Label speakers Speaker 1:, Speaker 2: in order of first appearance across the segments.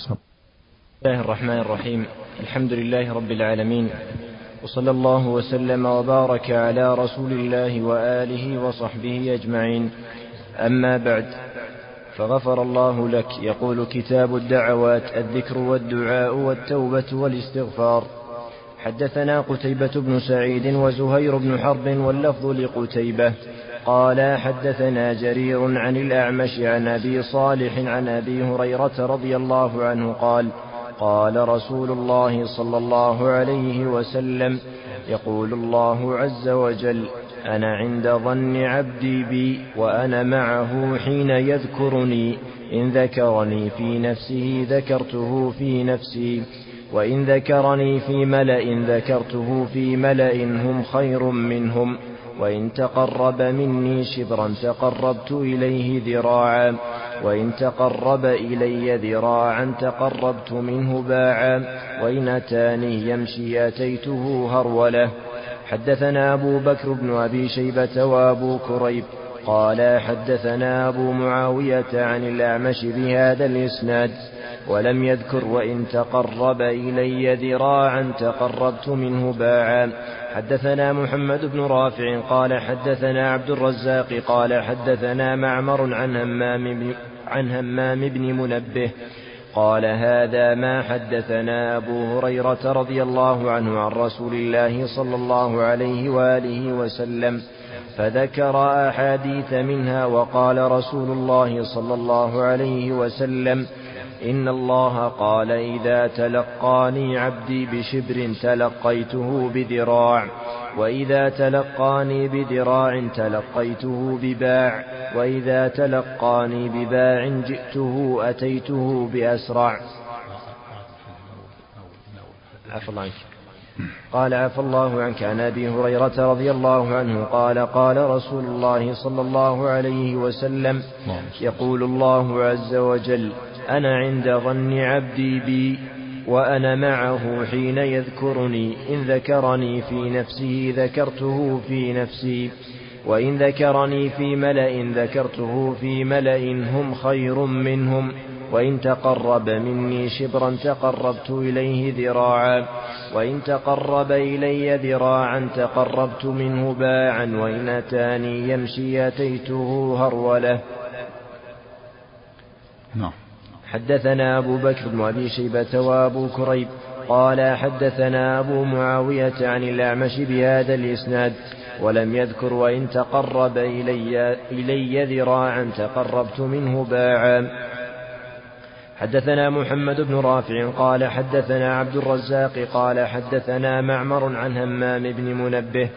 Speaker 1: بسم الله الرحمن الرحيم الحمد لله رب العالمين وصلى الله وسلم وبارك على رسول الله واله وصحبه اجمعين اما بعد فغفر الله لك يقول كتاب الدعوات الذكر والدعاء والتوبه والاستغفار حدثنا قتيبه بن سعيد وزهير بن حرب واللفظ لقتيبه قال حدثنا جرير عن الأعمش عن أبي صالح عن أبي هريرة رضي الله عنه قال قال رسول الله صلى الله عليه وسلم يقول الله عز وجل أنا عند ظن عبدي بي وأنا معه حين يذكرني إن ذكرني في نفسه ذكرته في نفسي وإن ذكرني في ملأ ذكرته في ملأ هم خير منهم وإن تقرب مني شبرا تقربت إليه ذراعا وإن تقرب إلي ذراعا تقربت منه باعا وإن أتاني يمشي أتيته هرولة حدثنا أبو بكر بن أبي شيبة وأبو كريب قال حدثنا أبو معاوية عن الأعمش بهذا الإسناد ولم يذكر وإن تقرب إلي ذراعا تقربت منه باعا حدثنا محمد بن رافع قال حدثنا عبد الرزاق قال حدثنا معمر عن همام بن, عن همام بن منبه قال هذا ما حدثنا أبو هريرة رضي الله عنه عن رسول الله صلى الله عليه وآله وسلم فذكر أحاديث منها وقال رسول الله صلى الله عليه وسلم إن الله قال إذا تلقاني عبدي بشبر تلقيته بذراع وإذا تلقاني بذراع تلقيته بباع وإذا تلقاني بباع جئته أتيته بأسرع قال عفى الله عنك عن أبي هريرة رضي الله عنه قال قال رسول الله صلى الله عليه وسلم يقول الله عز وجل أنا عند ظن عبدي بي وأنا معه حين يذكرني إن ذكرني في نفسه ذكرته في نفسي وإن ذكرني في ملأ ذكرته في ملأ هم خير منهم وإن تقرب مني شبرا تقربت إليه ذراعا وإن تقرب إلي ذراعا تقربت منه باعا وإن أتاني يمشي أتيته هرولة نعم حدثنا أبو بكر بن أبي شيبة وأبو كريب قال حدثنا أبو معاوية عن الأعمش بهذا الإسناد ولم يذكر وإن تقرب إلي, إلي ذراعا تقربت منه باعا حدثنا محمد بن رافع قال حدثنا عبد الرزاق قال حدثنا معمر عن همام بن منبه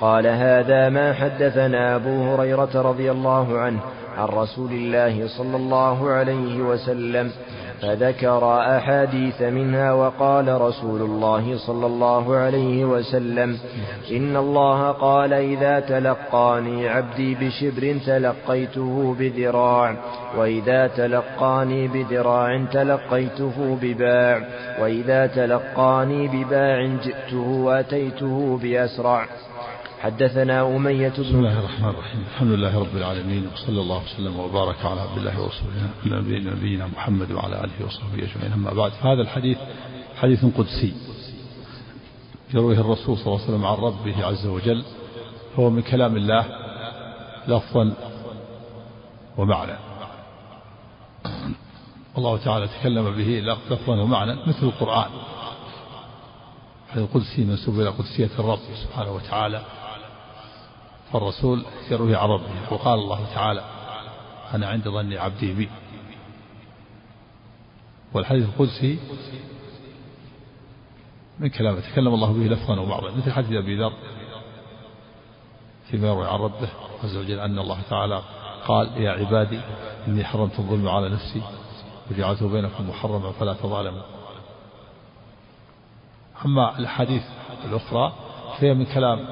Speaker 1: قال هذا ما حدثنا أبو هريرة رضي الله عنه عن رسول الله صلى الله عليه وسلم فذكر أحاديث منها وقال رسول الله صلى الله عليه وسلم إن الله قال إذا تلقاني عبدي بشبر تلقيته بذراع وإذا تلقاني بذراع تلقيته بباع وإذا تلقاني بباع جئته وأتيته بأسرع حدثنا أمية
Speaker 2: بن بسم الله الرحمن الرحيم الحمد لله رب العالمين وصلى الله وسلم وبارك على عبد الله ورسوله نبينا محمد وعلى آله وصحبه أجمعين أما بعد هذا الحديث حديث قدسي يرويه الرسول صلى الله عليه وسلم عن ربه عز وجل هو من كلام الله لفظا ومعنى الله تعالى تكلم به لفظا ومعنى مثل القرآن القدسي منسوب إلى قدسية الرب سبحانه وتعالى فالرسول يروي عن ربه وقال الله تعالى أنا عند ظن عبدي بي والحديث القدسي من كلامه تكلم الله به لفظا وبعضا مثل حديث أبي ذر فيما يروي عن ربه عز وجل أن الله تعالى قال يا عبادي إني حرمت الظلم على نفسي وجعلته بينكم محرما فلا تظالموا أما الحديث الأخرى فهي من كلام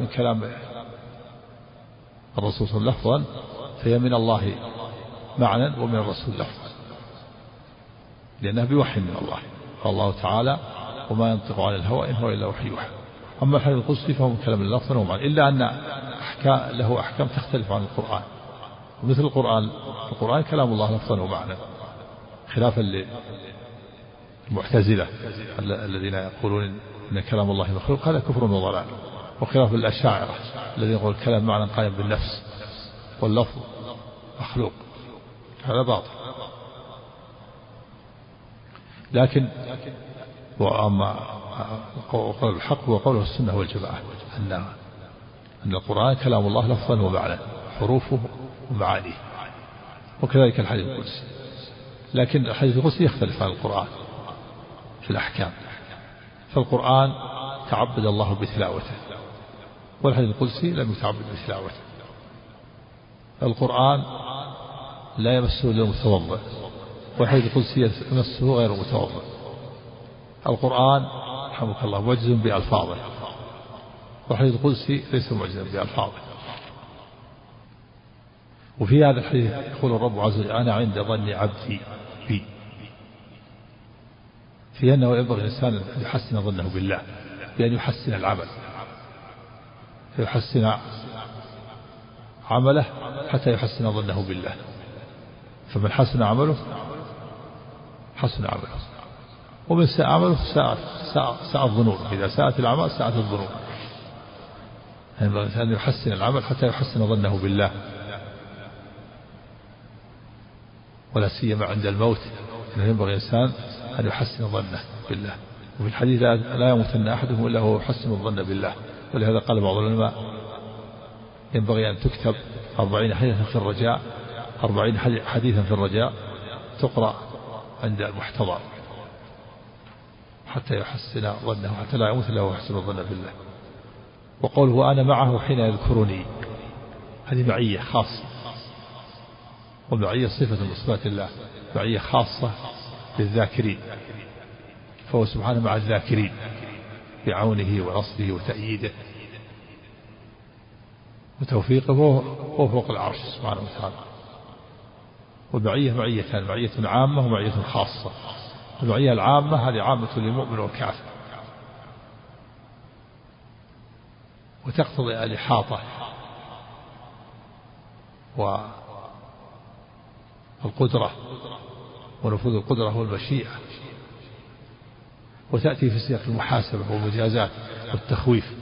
Speaker 2: من كلام الرسول صلى الله عليه وسلم لفظا فهي من الله معنى ومن الرسول لفظا لأنها بوحي من الله قال الله تعالى وما ينطق عن الهوى إن هو إلا وحي يوحى أما الحديث القدسي فهو كلام لفظا ومعنى إلا أن أحكام له أحكام تختلف عن القرآن ومثل القرآن القرآن كلام الله لفظا ومعنى خلافا للمعتزلة الذين يقولون أن كلام الله مخلوق هذا كفر وضلال وخلاف الأشاعرة الذي يقول الكلام معنى قائم بالنفس واللفظ مخلوق هذا باطل لكن وأما قول الحق هو قوله السنة والجماعة أن أن القرآن كلام الله لفظا ومعنى حروفه ومعانيه وكذلك الحديث القدسي لكن الحديث القدسي يختلف عن القرآن في الأحكام فالقرآن تعبد الله بتلاوته والحديث القدسي لم يتعبد بتلاوته القرآن لا يمسه إلا المتوضئ والحديث القدسي يمسه غير المتوضئ القرآن رحمك الله معجز بألفاظه والحديث القدسي ليس معجزا بألفاظه وفي هذا الحديث يقول الرب عز وجل أنا عند ظن عبدي بي في أنه ينبغي الإنسان أن يحسن ظنه بالله بأن يحسن العمل فيحسن عمله حتى يحسن ظنه بالله فمن حسن عمله حسن عمله ومن ساء عمله ساءت ساء الظنون إذا ساءت الأعمال ساءت الظنون يعني أن يحسن العمل حتى يحسن ظنه بالله ولا سيما عند الموت ينبغي الإنسان أن يحسن ظنه بالله وفي الحديث لا يموتن أحدهم إلا هو يحسن الظن بالله ولهذا قال بعض العلماء ينبغي أن تكتب أربعين حديثا في الرجاء أربعين حديثا في الرجاء تقرأ عند المحتضر حتى يحسن ظنه حتى لا يموت إلا ويحسن الظن بالله وقوله أنا معه حين يذكرني هذه معية خاصة والمعية صفة من صفات الله معية خاصة للذاكرين فهو سبحانه مع الذاكرين بعونه ونصره وتأييده وتوفيقه هو فوق العرش سبحانه وتعالى والمعية معيتان معية عامة ومعية خاصة المعية العامة هذه عامة للمؤمن والكافر وتقتضي الإحاطة والقدرة ونفوذ القدرة والمشيئة وتأتي في سياق المحاسبة والمجازات والتخويف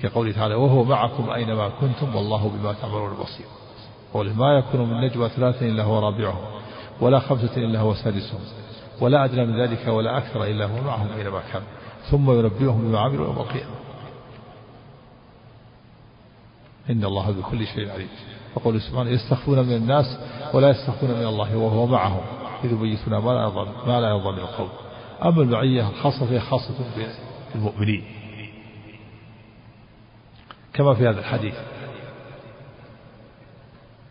Speaker 2: كقوله تعالى وهو معكم أينما كنتم والله بما تعملون بصير قوله ما يكون من نجوى ثلاثة إلا هو رابعهم ولا خمسة إلا هو سادسهم ولا أدنى من ذلك ولا أكثر إلا هو معهم أينما كان ثم ينبئهم بما عملوا يوم القيامة إن الله بكل شيء عليم وقوله سبحانه يستخفون من الناس ولا يستخفون من الله وهو معهم إذ يبيتون ما لا يرضى ما لا من القول أما المعية الخاصة فهي خاصة بالمؤمنين كما في هذا الحديث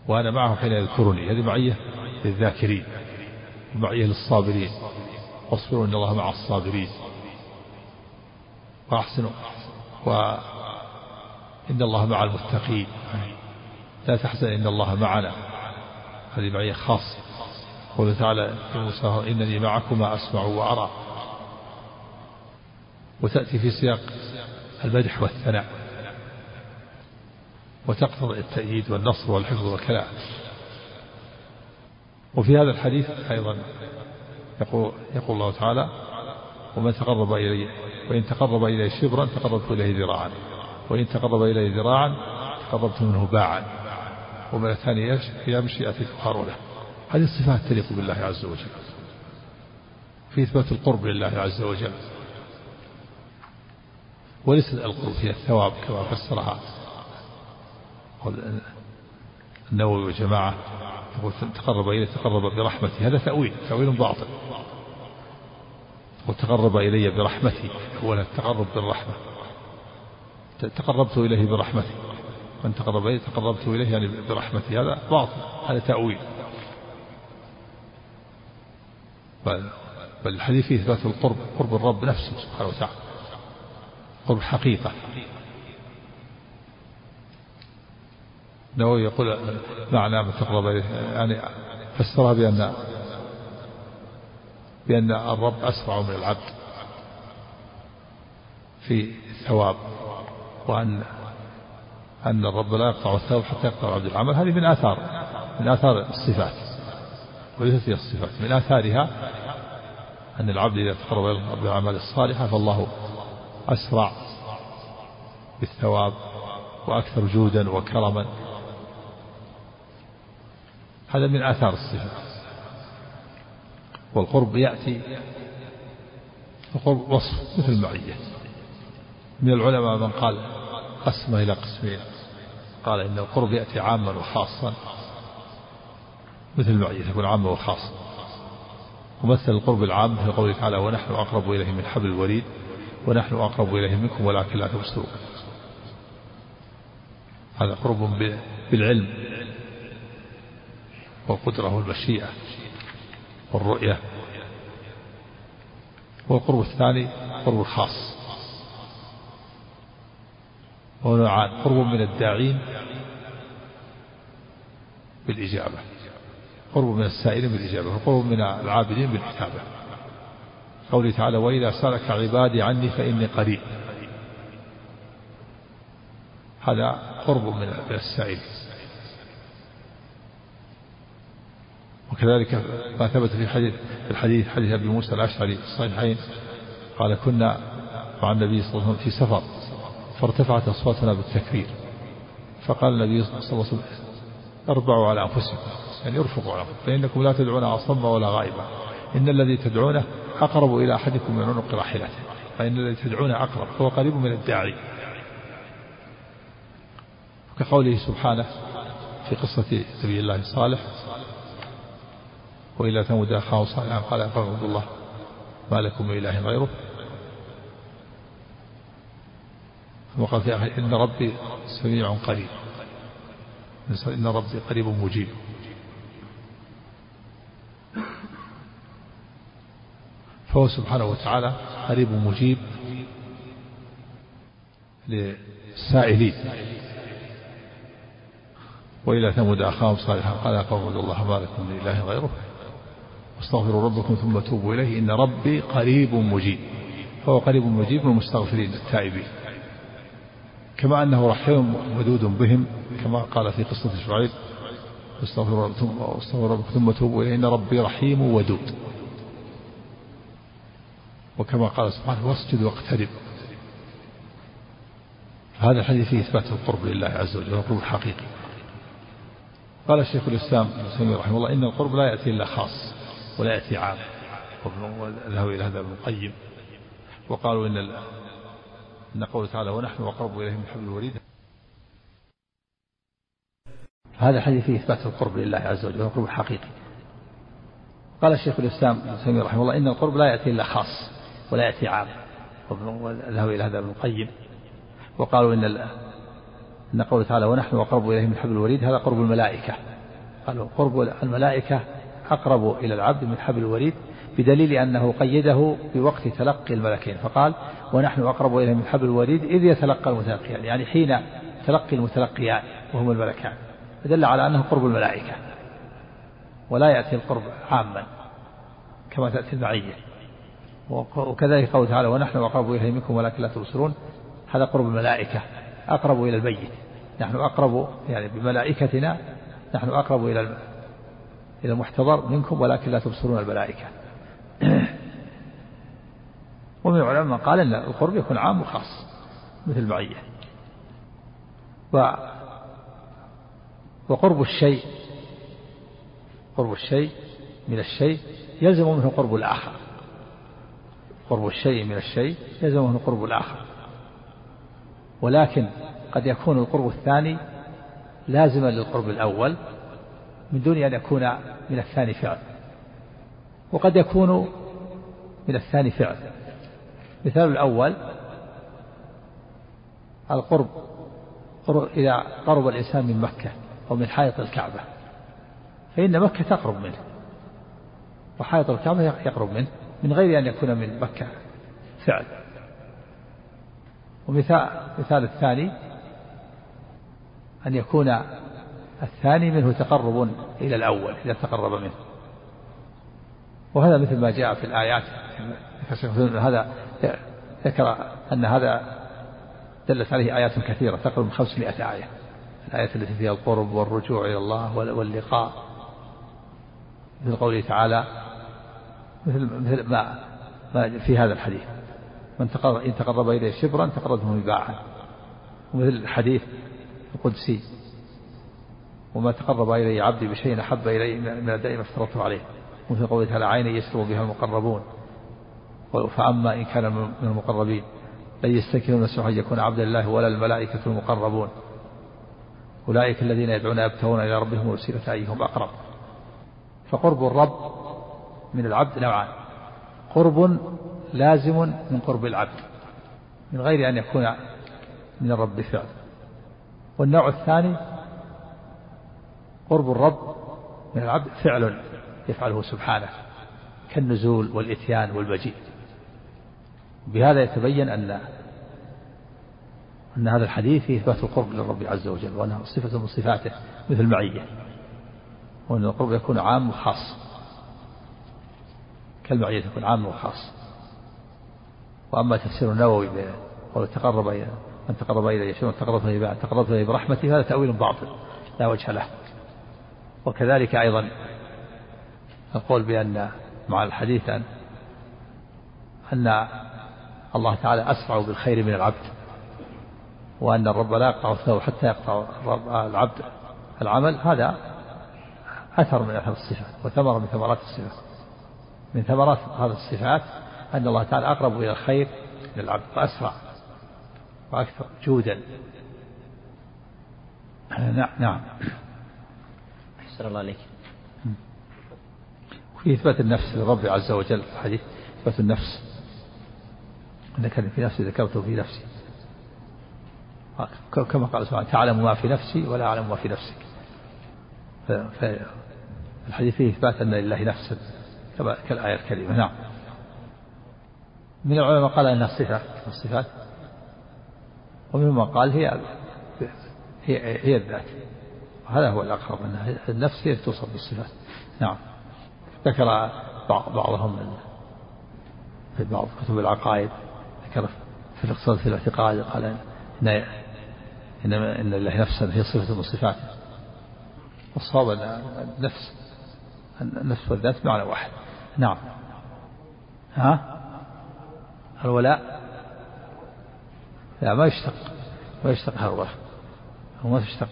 Speaker 2: وأنا معه حين يذكرني هذه معية للذاكرين معية للصابرين واصبروا إن الله مع الصابرين وأحسنوا وإن الله مع المتقين لا تحزن إن الله معنا هذه معية خاصة قوله تعالى في موسى إنني معكما أسمع وأرى وتأتي في سياق المدح والثناء وتقتضي التأييد والنصر والحفظ والكلام وفي هذا الحديث أيضا يقول, يقول الله تعالى ومن تقرب إلي وإن تقرب إلي شبرا تقربت إليه ذراعا وإن تقرب إلي ذراعا تقربت منه باعا ومن الثاني يمشي أتيت هارونه هذه الصفات تليق بالله عز وجل في إثبات القرب لله عز وجل وليس القرب هي الثواب كما فسرها النووي وجماعة يقول تقرب إلي تقرب برحمتي هذا تأويل تأويل باطل وتقرب إلي برحمتي هو التقرب بالرحمة تقربت إليه برحمتي من تقرب إليه تقربت إليه يعني برحمتي هذا باطل هذا تأويل بل الحديث فيه إثبات القرب قرب الرب نفسه سبحانه وتعالى قرب حقيقة النووي يقول معنى ما تقرب يعني فسرها بأن بأن الرب أسرع من العبد في الثواب وأن أن الرب لا يقطع الثواب حتى يقطع العبد العمل هذه من آثار من آثار الصفات وليست هي الصفات من آثارها أن العبد إذا تقرب إلى الله بالأعمال الصالحة فالله أسرع بالثواب وأكثر جودا وكرما هذا من آثار الصفة والقرب يأتي القرب وصف مثل المعية من العلماء من قال قسمه إلى قسمين قال إن القرب يأتي عاما وخاصا مثل البعيد تكون عامة وخاصة ومثل القرب العام في قوله تعالى ونحن أقرب إليه من حبل الوريد ونحن أقرب إليه منكم ولكن لا تبصرون هذا قرب بالعلم والقدرة والمشيئة والرؤية والقرب الثاني قرب الخاص ونوعان قرب من الداعين بالإجابة قرب من السائلين بالإجابة وقرب من العابدين بالكتابة قوله تعالى وإذا سألك عبادي عني فإني قريب هذا قرب من السائل وكذلك ما ثبت في حديث الحديث حديث ابي موسى الاشعري في الصحيحين قال كنا مع النبي صلى الله عليه وسلم في سفر فارتفعت اصواتنا بالتكبير فقال النبي صلى الله عليه وسلم اربعوا على أنفسكم يعني ارفقوا على أنفسكم فإنكم لا تدعون أصم ولا غائبا إن الذي تدعونه أقرب إلى أحدكم من عنق راحلته فإن الذي تدعونه أقرب فهو قريب من الداعي كقوله سبحانه في قصة نبي الله الصالح وإلى ثمود أخاه صالحا قال فاعبدوا الله ما لكم من إله غيره ثم قال في آخر إن ربي سميع قريب إن ربي قريب مجيب فهو سبحانه وتعالى قريب مجيب للسائلين وإلى ثمود أخاهم صالحا قال قوم الله ما لكم من إله غيره واستغفروا ربكم ثم توبوا إليه إن ربي قريب مجيب فهو قريب مجيب من المستغفرين التائبين كما أنه رحيم ودود بهم كما قال في قصة شعيب استغفر ثم ثم توبوا إليه إن ربي رحيم ودود وكما قال سبحانه واسجد واقترب هذا الحديث فيه إثبات القرب لله عز وجل القرب الحقيقي قال شيخ الإسلام ابن تيمية رحمه الله إن القرب لا يأتي إلا خاص ولا يأتي عام وذهب إلى هذا ابن القيم وقالوا إن إن قوله تعالى ونحن أقرب إليه من حبل الوريد هذا الحديث فيه إثبات القرب لله عز وجل القرب الحقيقي قال الشيخ الإسلام ابن تيمية رحمه الله إن القرب لا يأتي إلا خاص ولا يأتي عام وذهب إلى هذا ابن القيم وقالوا إن إن قوله تعالى ونحن أقرب إليه من حبل الوريد هذا قرب الملائكة قالوا قرب الملائكة أقرب إلى العبد من حبل الوريد بدليل أنه قيده بوقت تلقي الملكين فقال ونحن أقرب إليه من حبل الوريد إذ يتلقى المتلقيان يعني حين تلقي المتلقيان وهم الملكان فدل على أنه قرب الملائكة ولا يأتي القرب عاما كما تأتي المعية وكذلك قوله تعالى ونحن أقرب إليه منكم ولكن لا تبصرون هذا قرب الملائكة أقرب إلى الميت نحن أقرب يعني بملائكتنا نحن أقرب إلى إلى المحتضر منكم ولكن لا تبصرون الملائكة ومن العلماء من قال أن القرب يكون عام وخاص مثل المعية و وقرب الشيء قرب الشيء من الشيء يلزم منه قرب الآخر قرب الشيء من الشيء يلزم منه قرب الآخر ولكن قد يكون القرب الثاني لازما للقرب الأول من دون أن يكون من الثاني فعل وقد يكون من الثاني فعل مثال الأول القرب إذا قرب الإنسان من مكة أو من حائط الكعبة فإن مكة تقرب منه وحائط الكعبة يقرب منه من غير أن يكون من مكة فعل ومثال مثال الثاني أن يكون الثاني منه تقرب إلى الأول إذا تقرب منه وهذا مثل ما جاء في الآيات هذا ذكر أن هذا دلت عليه آيات كثيرة تقرب 500 آية الآية التي فيها القرب والرجوع إلى الله واللقاء مثل قوله تعالى مثل مثل ما ما في هذا الحديث من تقرب إن تقرب إليه شبرا تقربه باعا ومثل الحديث القدسي وما تقرب إلي عبدي بشيء أحب إلي من الدائم افترضته عليه وفي قوله تعالى عين يستر بها المقربون فأما إن كان من المقربين لن يستكنون السحر يكون عبدا الله ولا الملائكة المقربون أولئك الذين يدعون يبتغون إلى ربهم وسيلة أيهم أقرب فقرب الرب من العبد نوعان قرب لازم من قرب العبد من غير أن يكون من الرب فعل والنوع الثاني قرب الرب من العبد فعل يفعله سبحانه كالنزول والإتيان والمجيء بهذا يتبين أن أن هذا الحديث فيه إثبات القرب للرب عز وجل وأنه صفة من صفاته مثل المعية وأن القرب يكون عام وخاص كالمعية تكون عام وخاص وأما تفسير النووي قول تقرب إلى من تقرب إلي شيء تقربت إليه تقربت برحمته برحمتي هذا تأويل باطل لا وجه له وكذلك أيضا نقول بأن مع الحديث أن أن الله تعالى أسرع بالخير من العبد وأن الرب لا يقطع الثوب حتى يقطع العبد العمل هذا أثر من أثر الصفات وثمرة من ثمرات الصفات من ثمرات هذه الصفات أن الله تعالى أقرب إلى الخير من العبد وأسرع وأكثر جودا نعم نعم أحسن
Speaker 1: الله عليك
Speaker 2: في إثبات النفس للرب عز وجل في الحديث إثبات النفس ذكر في نفسي ذكرته في نفسي كما قال سبحانه تعلم ما في نفسي ولا أعلم ما في نفسك الحديث فيه إثبات أن لله نفسا كما كالآية الكريمة نعم من العلماء قال أنها صفة الصفات ومنهم من قال هي هي هي الذات وهذا هو الأقرب أن النفس هي توصف بالصفات نعم ذكر بعضهم في بعض كتب العقائد ذكر في الاقتصاد في الاعتقاد قال إن إنما إن الله نفسا هي صفة من صفاته والصواب أن النفس النفس والذات معنى واحد نعم ها الولاء لا ما يشتق ما يشتق هرولة وما تشتق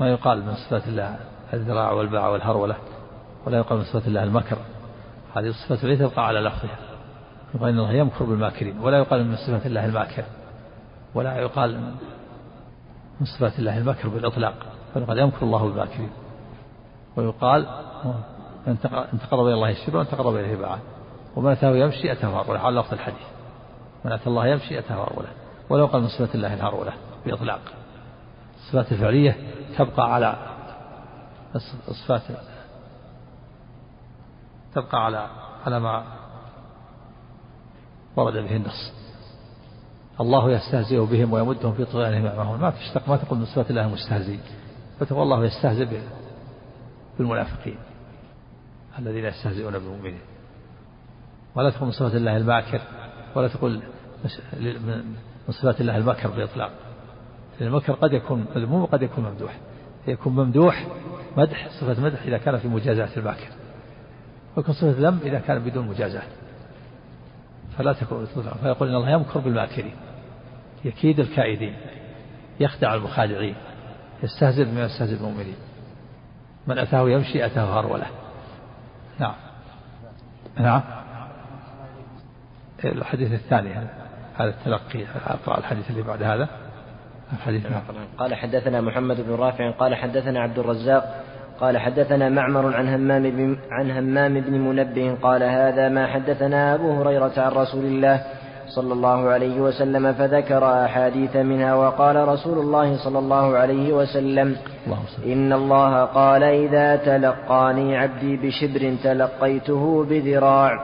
Speaker 2: ما يقال من صفات الله الذراع والباع والهرولة ولا يقال من صفة الله المكر هذه الصفة التي تبقى على لفظها يقال إن الله يمكر بالماكرين ولا يقال من صفة الله الماكر ولا يقال من صفات الله المكر بالإطلاق فقد يمكر الله بالماكرين ويقال ان تقرب الى الله الشر وان تقرب اليه باعه ومن اتاه يمشي اتاه هروله على لفظ الحديث من اتى الله يمشي اتاه هروله ولا يقال من صفات الله الهروله باطلاق الصفات الفعليه تبقى على الصفات تبقى على على ما ورد به النص الله يستهزئ بهم ويمدهم في طغيانهم يعمهون ما تشتق ما تقول من صفات الله المستهزئ فتقول الله يستهزئ بالمنافقين الذين يستهزئون بالمؤمنين ولا تقول من صفات الله الماكر ولا تقول من صفات الله المكر بإطلاق المكر قد يكون مذموم وقد يكون ممدوح يكون ممدوح مدح صفة مدح إذا كان في مجازات الماكر ويكون صفة ذم إذا كان بدون مجازاة فلا تكون فيقول إن الله يمكر بالماكرين يكيد الكائدين يخدع المخادعين يستهزئ بما يستهزئ المؤمنين من أتاه يمشي أتاه هرولة نعم نعم إيه، الحديث الثاني هذا التلقي أقرأ الحديث اللي بعد هذا
Speaker 1: الحديث نعم. قال حدثنا محمد بن رافع قال حدثنا عبد الرزاق قال حدثنا معمر عن همام بن عن همام بن منبه قال هذا ما حدثنا أبو هريرة عن رسول الله صلى الله عليه وسلم فذكر أحاديث منها وقال رسول الله صلى الله عليه وسلم إن الله قال إذا تلقاني عبدي بشبر تلقيته بذراع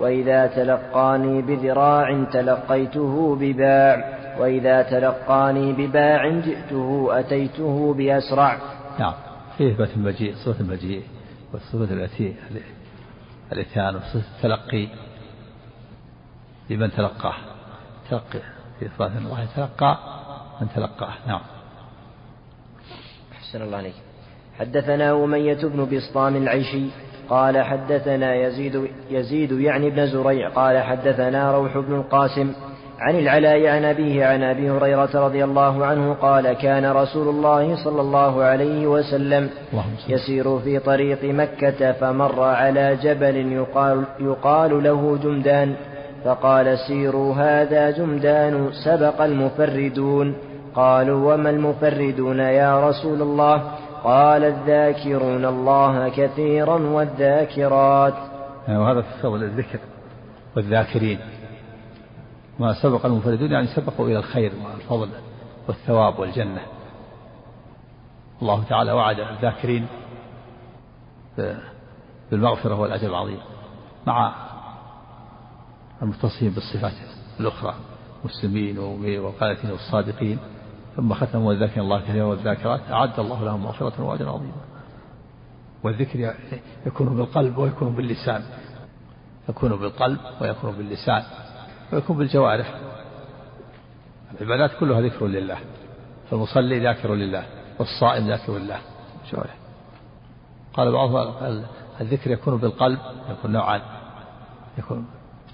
Speaker 1: وإذا تلقاني بذراع تلقيته بباع وإذا تلقاني بباع جئته أتيته بأسرع
Speaker 2: نعم في إثبات المجيء صفة المجيء والصفة التي الإتيان وصفة التلقي لمن تلقاه تلقي في إثبات أن الله يتلقى من تلقاه نعم
Speaker 1: أحسن الله عليك حدثنا أمية بن بسطام العيشي قال حدثنا يزيد يزيد يعني بن زريع قال حدثنا روح بن القاسم عن العلاء عن أبيه عن أبي هريرة رضي الله عنه قال كان رسول الله صلى الله عليه وسلم يسير في طريق مكة فمر على جبل يقال, يقال له جمدان فقال سيروا هذا جمدان سبق المفردون قالوا وما المفردون يا رسول الله قال الذاكرون الله كثيرا والذاكرات
Speaker 2: آه، وهذا في الذكر والذاكرين ما سبق المنفردون يعني سبقوا إلى الخير والفضل والثواب والجنة الله تعالى وعد الذاكرين بالمغفرة والأجر العظيم مع المتصفين بالصفات الأخرى مسلمين ومؤمنين والقانتين والصادقين ثم ختموا والذاكرين الله كثيرا والذاكرات أعد الله لهم مغفرة وأجرا عظيما والذكر يكون بالقلب ويكون باللسان يكون بالقلب ويكون باللسان ويكون بالجوارح العبادات كلها ذكر لله فالمصلي ذاكر لله والصائم ذاكر لله جوارح قال بعضهم الذكر يكون بالقلب يكون نوعان يكون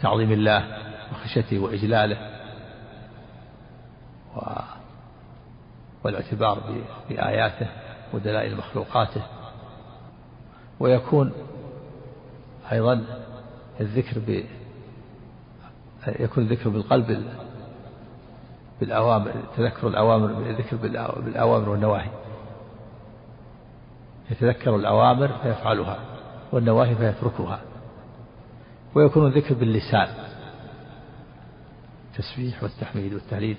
Speaker 2: تعظيم الله وخشيته وإجلاله و... والاعتبار ب... بآياته ودلائل مخلوقاته ويكون أيضا الذكر يكون الذكر بالقلب بالأوامر تذكر الأوامر الذكر بالأوامر والنواهي يتذكر الأوامر فيفعلها والنواهي فيتركها ويكون الذكر باللسان التسبيح والتحميد والتهليل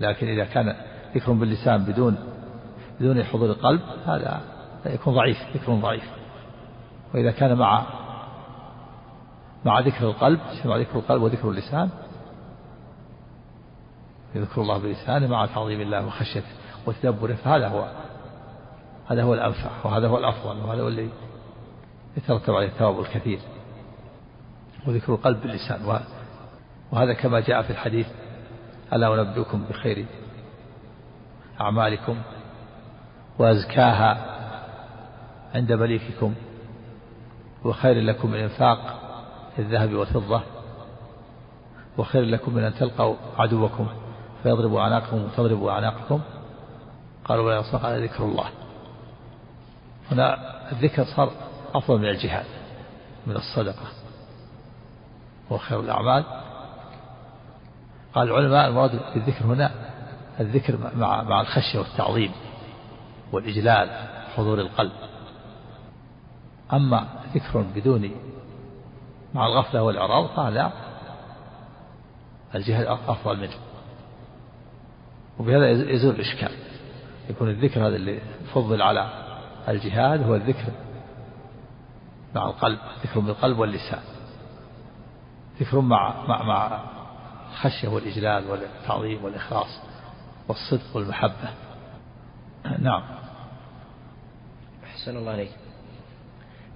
Speaker 2: لكن إذا كان ذكر باللسان بدون بدون حضور القلب هذا يكون ضعيف ذكر ضعيف وإذا كان مع مع ذكر القلب مع ذكر القلب وذكر اللسان يذكر الله بلسانه مع تعظيم الله وخشيته وتدبره فهذا هو هذا هو الأنفع وهذا هو الأفضل وهذا هو الذي يترتب عليه الثواب الكثير وذكر القلب باللسان وهذا كما جاء في الحديث ألا أنبئكم بخير أعمالكم وأزكاها عند مليككم وخير لكم الإنفاق الذهب والفضة وخير لكم من أن تلقوا عدوكم فيضربوا أعناقكم وتضربوا أعناقكم قالوا ولا يصح ذكر الله هنا الذكر صار أفضل من الجهاد من الصدقة وخير الأعمال قال العلماء المراد بالذكر هنا الذكر مع مع الخشية والتعظيم والإجلال حضور القلب أما ذكر بدون مع الغفلة والإعراض فهذا الجهاد أفضل منه وبهذا يزول الإشكال يكون الذكر هذا اللي فضل على الجهاد هو الذكر مع القلب ذكر بالقلب واللسان ذكر مع مع مع الخشية والإجلال والتعظيم والإخلاص والصدق والمحبة نعم
Speaker 1: أحسن الله عليك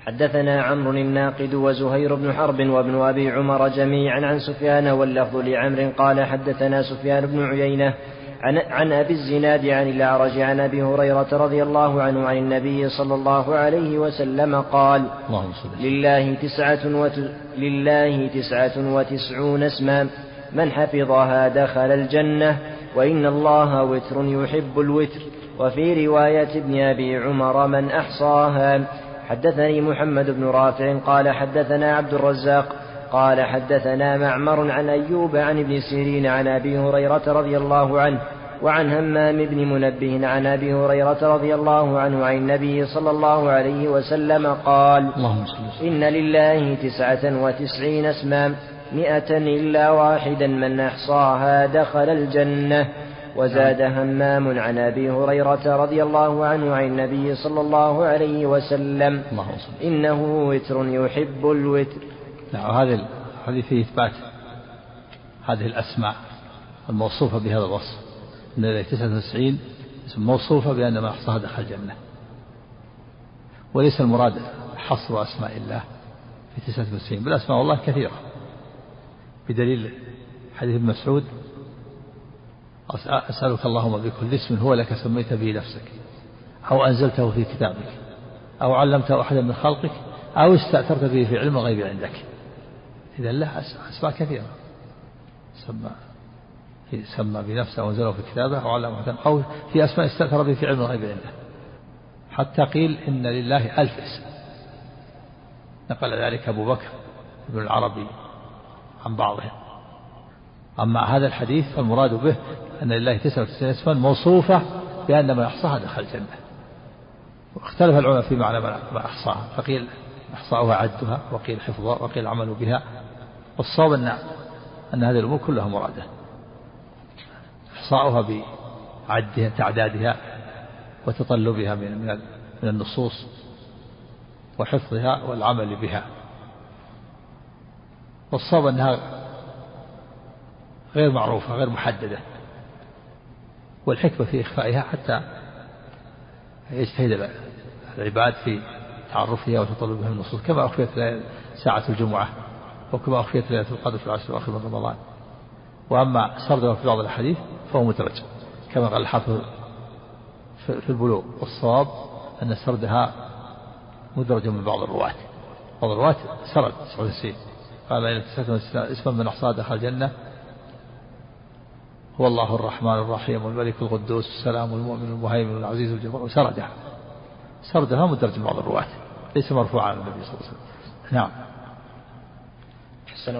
Speaker 1: حدثنا عمرو الناقد وزهير بن حرب وابن أبي عمر جميعا عن سفيان واللفظ لعمر قال حدثنا سفيان بن عيينة عن, عن أبي الزناد عن الأعرج عن أبي هريرة رضي الله عنه عن النبي صلى الله عليه وسلم قال لله تسعة, وت... لله تسعة وتسعون اسما من حفظها دخل الجنة وإن الله وتر يحب الوتر وفي رواية ابن أبي عمر من أحصاها حدثني محمد بن رافع قال حدثنا عبد الرزاق قال حدثنا معمر عن أيوب عن ابن سيرين عن أبي هريرة رضي الله عنه وعن همام بن منبه عن أبي هريرة رضي الله عنه عن النبي صلى الله عليه وسلم قال إن لله تسعة وتسعين اسما مئة إلا واحدا من أحصاها دخل الجنة وزاد همام عن أبي هريرة رضي الله عنه عن النبي صلى الله عليه وسلم إنه وتر يحب الوتر
Speaker 2: نعم هذا هذه فيه إثبات هذه الأسماء الموصوفة بهذا الوصف من تسعة وتسعين موصوفة بأن ما أحصاها دخل الجنة وليس المراد حصر أسماء الله في تسعة وتسعين بل أسماء الله كثيرة بدليل حديث ابن مسعود أسألك اللهم بكل اسم هو لك سميت به نفسك أو أنزلته في كتابك أو علمته أحدا من خلقك أو استأثرت به في علم الغيب عندك إذا له أسماء كثيرة سمى سمى بنفسه أو أنزله في كتابه أو علمه أحدا أو في أسماء استأثر به في علم الغيب عنده حتى قيل إن لله ألف اسم نقل ذلك أبو بكر ابن العربي عن بعضهم أما هذا الحديث فالمراد به أن لله 99 اسما موصوفة بأن من أحصاها دخل الجنة واختلف العلماء في معنى من أحصاها فقيل أحصاؤها عدها وقيل حفظها وقيل العمل بها والصواب أن أن هذه الأمور كلها مرادة إحصاؤها بعدها تعدادها وتطلبها من من النصوص وحفظها والعمل بها والصواب أنها غير معروفة غير محددة والحكمة في إخفائها حتى يجتهد العباد في تعرفها وتطلبها من النصوص كما أخفيت ساعة الجمعة وكما أخفيت ليلة القدر في العشر الأخير من رمضان وأما سردها في بعض الأحاديث فهو مدرج كما قال الحافظ في البلوغ والصواب أن سردها مدرج من بعض الرواة بعض الرواة سرد سعود السيد قال إن اسما من أحصاد دخل الجنة هو الله الرحمن الرحيم الملك القدوس السلام المؤمن المهيمن العزيز الجبار سرده سردها مدرج بعض الرواة ليس مرفوعا عن النبي صلى الله عليه وسلم نعم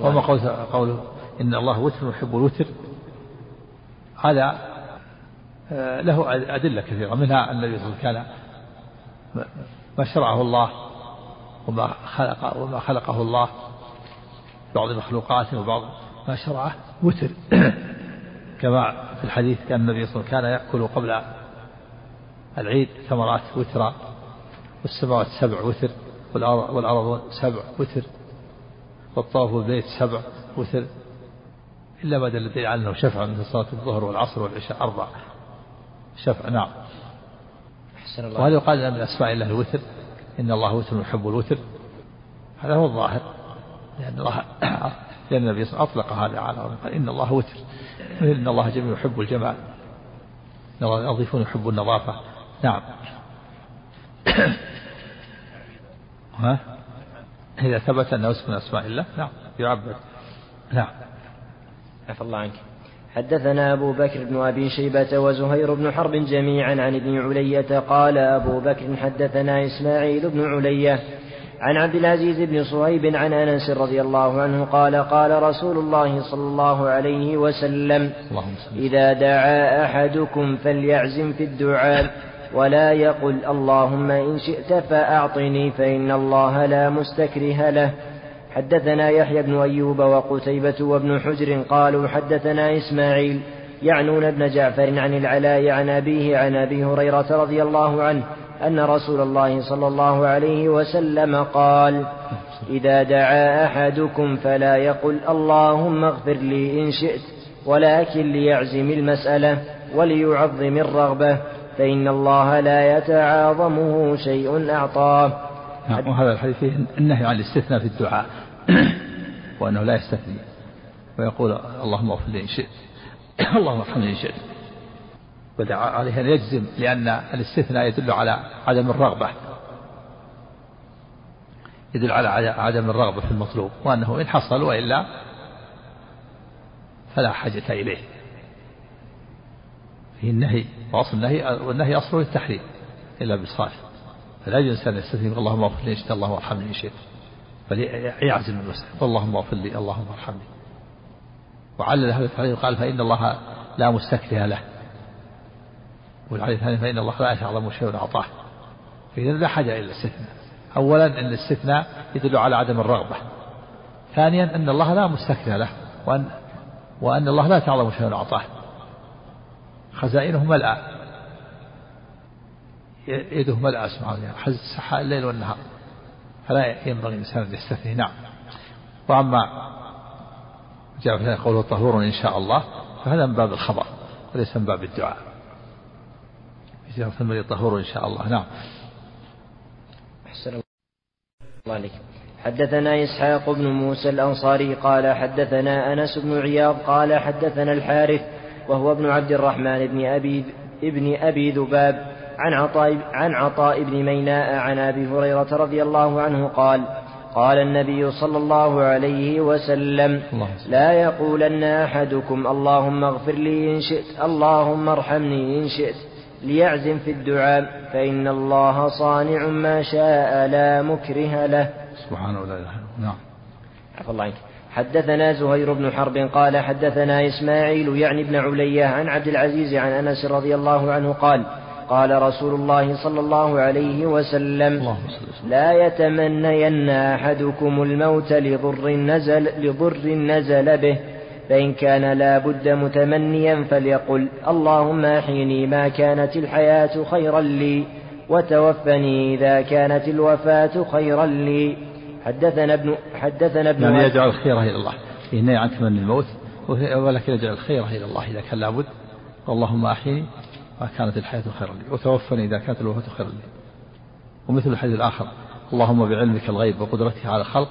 Speaker 2: وما قوله, قوله إن الله وتر يحب الوتر هذا آه، له أدلة كثيرة منها أن النبي صلى الله عليه وسلم كان ما شرعه الله وما خلق وما خلقه الله بعض مخلوقاته وبعض ما شرعه وتر كما في الحديث كان النبي صلى الله عليه وسلم كان يأكل قبل العيد ثمرات وترا والسماوات سبع وتر والأرض سبع وتر والطواف والبيت سبع وتر إلا بعد الذي أنه شفع من صلاة الظهر والعصر والعشاء أربع شفع نعم أحسن الله وهل يقال من أسماء الله الوتر إن الله وتر يحب الوتر هذا هو الظاهر لأن الله لأن النبي صلى الله عليه وسلم أطلق هذا على قال إن الله وتر إن الله جميل يحب الجمال يضيفون يحب النظافة نعم ها إذا ثبت أنه اسم من أسماء الله نعم يعبد نعم عفى
Speaker 1: الله عنك حدثنا أبو بكر بن أبي شيبة وزهير بن حرب جميعا عن ابن علية قال أبو بكر حدثنا إسماعيل بن علية عن عبد العزيز بن صهيب عن انس رضي الله عنه قال قال رسول الله صلى الله عليه وسلم اذا دعا احدكم فليعزم في الدعاء ولا يقل اللهم ان شئت فاعطني فان الله لا مستكره له حدثنا يحيى بن ايوب وقتيبه وابن حجر قالوا حدثنا اسماعيل يعنون ابن جعفر عن العلاء عن ابيه عن ابي هريره رضي الله عنه أن رسول الله صلى الله عليه وسلم قال إذا دعا أحدكم فلا يقل اللهم اغفر لي إن شئت ولكن ليعزم المسألة وليعظم الرغبة فإن الله لا يتعاظمه شيء أعطاه
Speaker 2: نعم وهذا الحديث فيه النهي عن الاستثناء في الدعاء وأنه لا يستثني ويقول اللهم اغفر لي إن شئت اللهم ارحمني إن شئت عليه أن يجزم لأن الاستثناء يدل على عدم الرغبة يدل على عدم الرغبة في المطلوب وأنه إن حصل وإلا فلا حاجة إليه فيه النهي وأصل النهي والنهي أصله التحريم إلا بالصالح فلا يجوز ان يستثني اللهم اغفر لي إن شئت اللهم ارحمني إن شئت فليعزم المسلم اللهم اغفر لي اللهم ارحمني وعلل هذا التحريم قال فإن الله لا مستكره له والحديث الثاني فإن الله لا يعلم شيء أعطاه فإذا لا حاجة إلى الاستثناء أولا أن الاستثناء يدل على عدم الرغبة ثانيا أن الله لا مستكنى له وأن وأن الله لا تعلم شيئا أعطاه خزائنه ملأى يده ملأى سبحانه وتعالى يعني حز السحاء الليل والنهار فلا ينبغي الإنسان أن يستثني نعم وأما جاء في قوله طهور إن شاء الله فهذا من باب الخبر وليس من باب الدعاء ثم يطهر إن شاء الله نعم أحسن
Speaker 1: الله عليك حدثنا إسحاق بن موسى الأنصاري قال حدثنا أنس بن عياض قال حدثنا الحارث وهو ابن عبد الرحمن بن أبي ابن أبي ذباب عن عطاء عن عطاء بن ميناء عن أبي هريرة رضي الله عنه قال قال النبي صلى الله عليه وسلم لا يقولن أحدكم اللهم اغفر لي إن شئت اللهم ارحمني إن شئت ليعزم في الدعاء فإن الله صانع ما شاء لا مكره له
Speaker 2: سبحانه
Speaker 1: ولا إله نعم عفى الله عنك حدثنا زهير بن حرب قال حدثنا إسماعيل يعني بن علية عن عبد العزيز عن أنس رضي الله عنه قال قال رسول الله صلى الله عليه وسلم لا يتمنين أحدكم الموت لضر نزل, لضر نزل به فإن كان لا بد متمنيا فليقل اللهم أحيني ما كانت الحياة خيرا لي وتوفني إذا كانت الوفاة خيرا لي حدثنا ابن حدثنا ابن
Speaker 2: يعني يجعل الخير إلى الله إنه عن تمني الموت ولكن يجعل الخير إلى الله إذا كان لابد اللهم أحيني ما كانت الحياة خيرا لي وتوفني إذا كانت الوفاة خيرا لي ومثل الحديث الآخر اللهم بعلمك الغيب وقدرتك على الخلق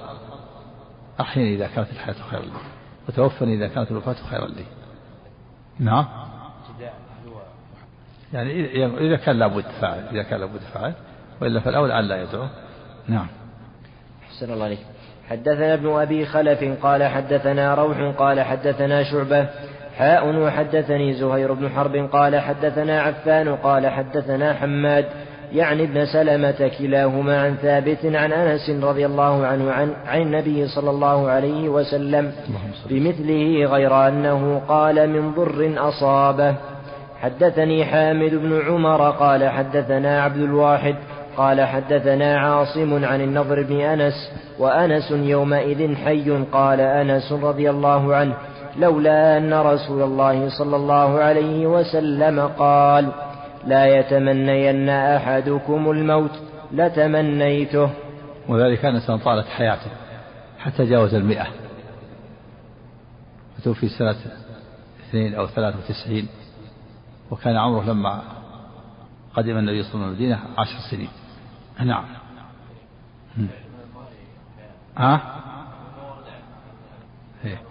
Speaker 2: أحيني إذا كانت الحياة خيرا لي وتوفني إذا كانت الوفاة خيرا لي نعم يعني إذا كان لابد فاعل إذا كان لابد فاعل وإلا فالأولى أن لا يدعو نعم
Speaker 1: أحسن الله عليك حدثنا ابن أبي خلف قال حدثنا روح قال حدثنا شعبة حاء وحدثني زهير بن حرب قال حدثنا عفان قال حدثنا حماد يعني ابن سلمة كلاهما عن ثابت عن أنس رضي الله عنه عن, عن النبي صلى
Speaker 2: الله عليه وسلم
Speaker 1: بمثله غير أنه قال من ضر أصابه حدثني حامد بن عمر قال حدثنا عبد الواحد قال حدثنا عاصم عن النضر بن أنس وأنس يومئذ حي قال أنس رضي الله عنه لولا أن رسول الله صلى الله عليه وسلم قال لا يتمنين أحدكم الموت لتمنيته
Speaker 2: وذلك أنس طالت حياته حتى جاوز المئة وتوفي سنة اثنين أو ثلاثة وتسعين وكان عمره لما قدم النبي صلى الله عليه وسلم المدينة عشر سنين نعم ها إيه.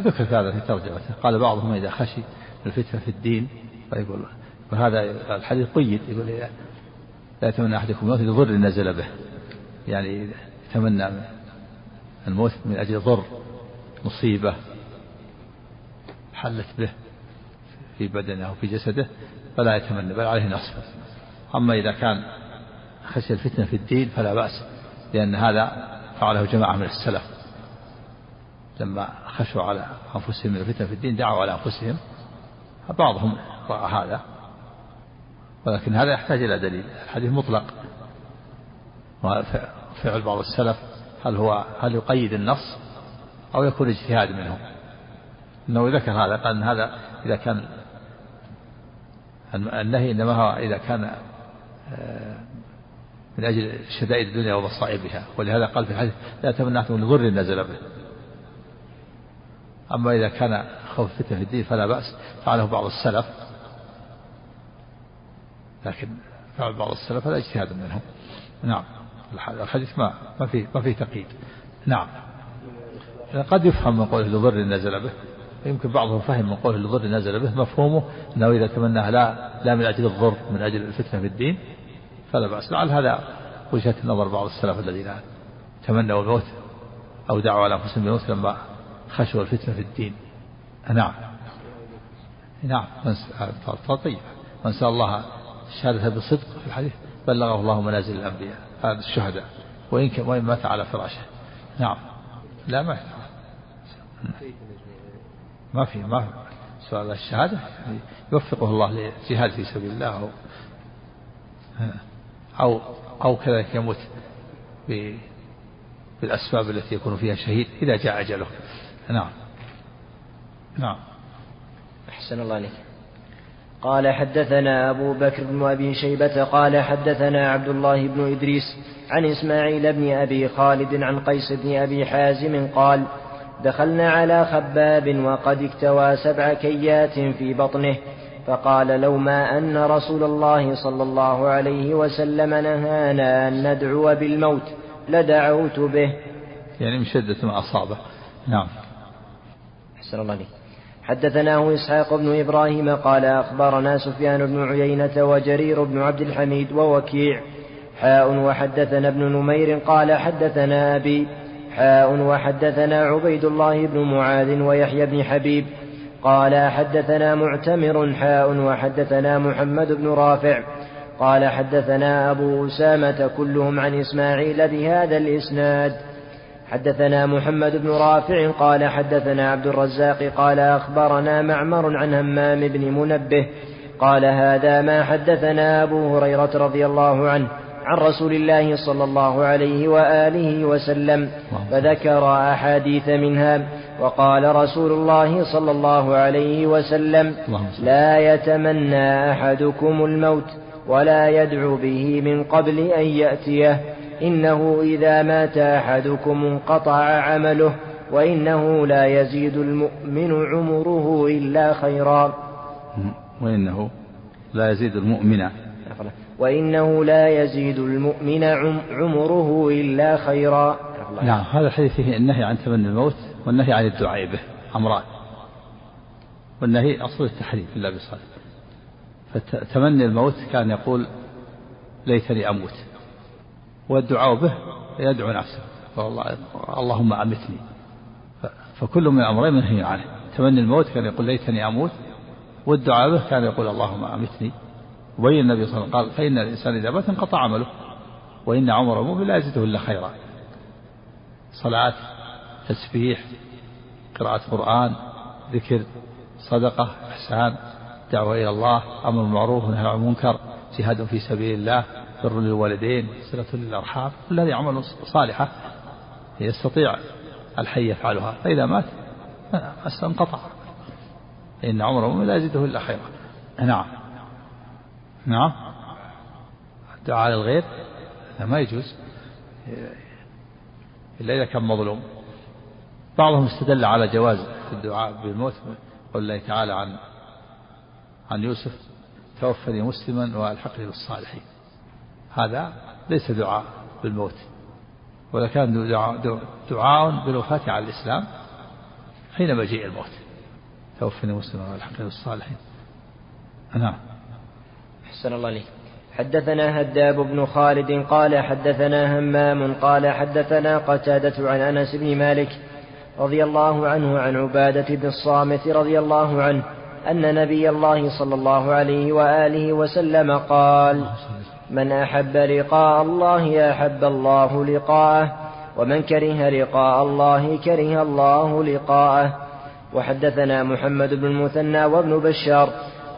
Speaker 2: ذكر هذا في ترجمته قال بعضهم إذا خشي الفتنة في الدين فيقول وهذا الحديث قيد يقول إيه، لا يتمنى أحدكم الموت لضر نزل به يعني يتمنى الموت من أجل ضر مصيبة حلت به في بدنه أو في جسده فلا يتمنى بل عليه نصب أما إذا كان خشي الفتنة في الدين فلا بأس لأن هذا فعله جماعة من السلف لما خشوا على أنفسهم من الفتنة في الدين دعوا على أنفسهم بعضهم رأى هذا ولكن هذا يحتاج إلى دليل الحديث مطلق وفعل بعض السلف هل هو هل يقيد النص أو يكون اجتهاد منه أنه ذكر هذا قال أن هذا إذا كان النهي إنما هو إذا كان آه، من أجل شدائد الدنيا ومصائبها ولهذا قال في الحديث لا تمنعتم لضر نزل به أما إذا كان خوف فتنة في الدين فلا بأس فعله بعض السلف لكن فعل بعض السلف هذا اجتهاد منهم نعم الحديث ما ما فيه ما فيه تقييد نعم قد يفهم من قوله لضر نزل به يمكن بعضهم فهم من قوله لضر نزل به مفهومه انه اذا تمناه لا لا من اجل الضر من اجل الفتنه في الدين فلا باس لعل هذا وجهه نظر بعض السلف الذين تمنوا الموت او دعوا على انفسهم بالموت لما خشوا الفتنه في الدين نعم نعم طيب من سال الله شهادة بالصدق في الحديث بلغه الله منازل الأنبياء هذا الشهداء وإن كان وإن مات على فراشه نعم لا ما ما في ما في سؤال الشهادة يوفقه الله للجهاد في سبيل الله أو أو, أو كذلك يموت بالأسباب التي يكون فيها شهيد إذا جاء أجله نعم
Speaker 1: نعم أحسن الله إليك قال حدثنا أبو بكر بن أبي شيبة قال حدثنا عبد الله بن إدريس عن إسماعيل بن أبي خالد عن قيس بن أبي حازم قال دخلنا على خباب وقد اكتوى سبع كيات في بطنه فقال لو ما أن رسول الله صلى الله عليه وسلم نهانا أن ندعو بالموت لدعوت به
Speaker 2: يعني مشدة ما أصابه نعم
Speaker 1: أحسن الله لي حدثناه إسحاق بن إبراهيم قال أخبرنا سفيان بن عيينة وجرير بن عبد الحميد ووكيع حاء وحدثنا ابن نمير قال حدثنا أبي حاء وحدثنا عبيد الله بن معاذ ويحيى بن حبيب قال حدثنا معتمر حاء وحدثنا محمد بن رافع قال حدثنا أبو أسامة كلهم عن إسماعيل بهذا الإسناد حدثنا محمد بن رافع قال حدثنا عبد الرزاق قال أخبرنا معمر عن همام بن منبه قال هذا ما حدثنا أبو هريرة رضي الله عنه عن رسول الله صلى الله عليه وآله وسلم فذكر أحاديث منها وقال رسول الله صلى
Speaker 2: الله عليه وسلم
Speaker 1: لا يتمنى أحدكم الموت ولا يدعو به من قبل أن يأتيه إنه إذا مات أحدكم انقطع عمله وإنه لا يزيد المؤمن عمره إلا خيرا
Speaker 2: وإنه لا يزيد المؤمن
Speaker 1: وإنه لا يزيد المؤمن عمره إلا خيرا
Speaker 2: نعم هذا الحديث فيه النهي عن تمني الموت والنهي عن الدعاء به أمران والنهي أصل التحريم إلا بصلاة فتمني الموت كان يقول ليتني أموت والدعاء به يدعو نفسه اللهم أمتني فكل من الأمرين منهي عنه تمني الموت كان يقول ليتني أموت والدعاء به كان يقول اللهم أمتني وبين النبي صلى الله عليه وسلم قال فإن الإنسان إذا مات انقطع عمله وإن عمر مؤمن لا يزيده إلا خيرا صلاة تسبيح قراءة قرآن ذكر صدقة إحسان دعوة إلى الله أمر معروف ونهي عن المنكر جهاد في سبيل الله بر للوالدين صلة للأرحام كل هذه أعمال صالحة يستطيع الحي يفعلها فإذا مات انقطع إن عمره لا يزيده إلا خيرا نعم نعم الدعاء للغير هذا ما يجوز إلا إذا كان مظلوم بعضهم استدل على جواز الدعاء بالموت قول الله تعالى عن عن يوسف توفني مسلما والحقني بالصالحين هذا ليس دعاء بالموت ولكان دعاء, دعاء بالوفاة على الإسلام حين مجيء الموت توفني مسلما والحقني الصالحين نعم أحسن
Speaker 1: الله لي حدثنا هداب بن خالد قال حدثنا همام قال حدثنا قتادة عن أنس بن مالك رضي الله عنه عن عبادة بن الصامت رضي الله عنه أن نبي الله صلى الله عليه وآله وسلم قال من أحب لقاء الله أحب الله لقاءه ومن كره لقاء الله كره الله لقاءه وحدثنا محمد بن المثنى وابن بشار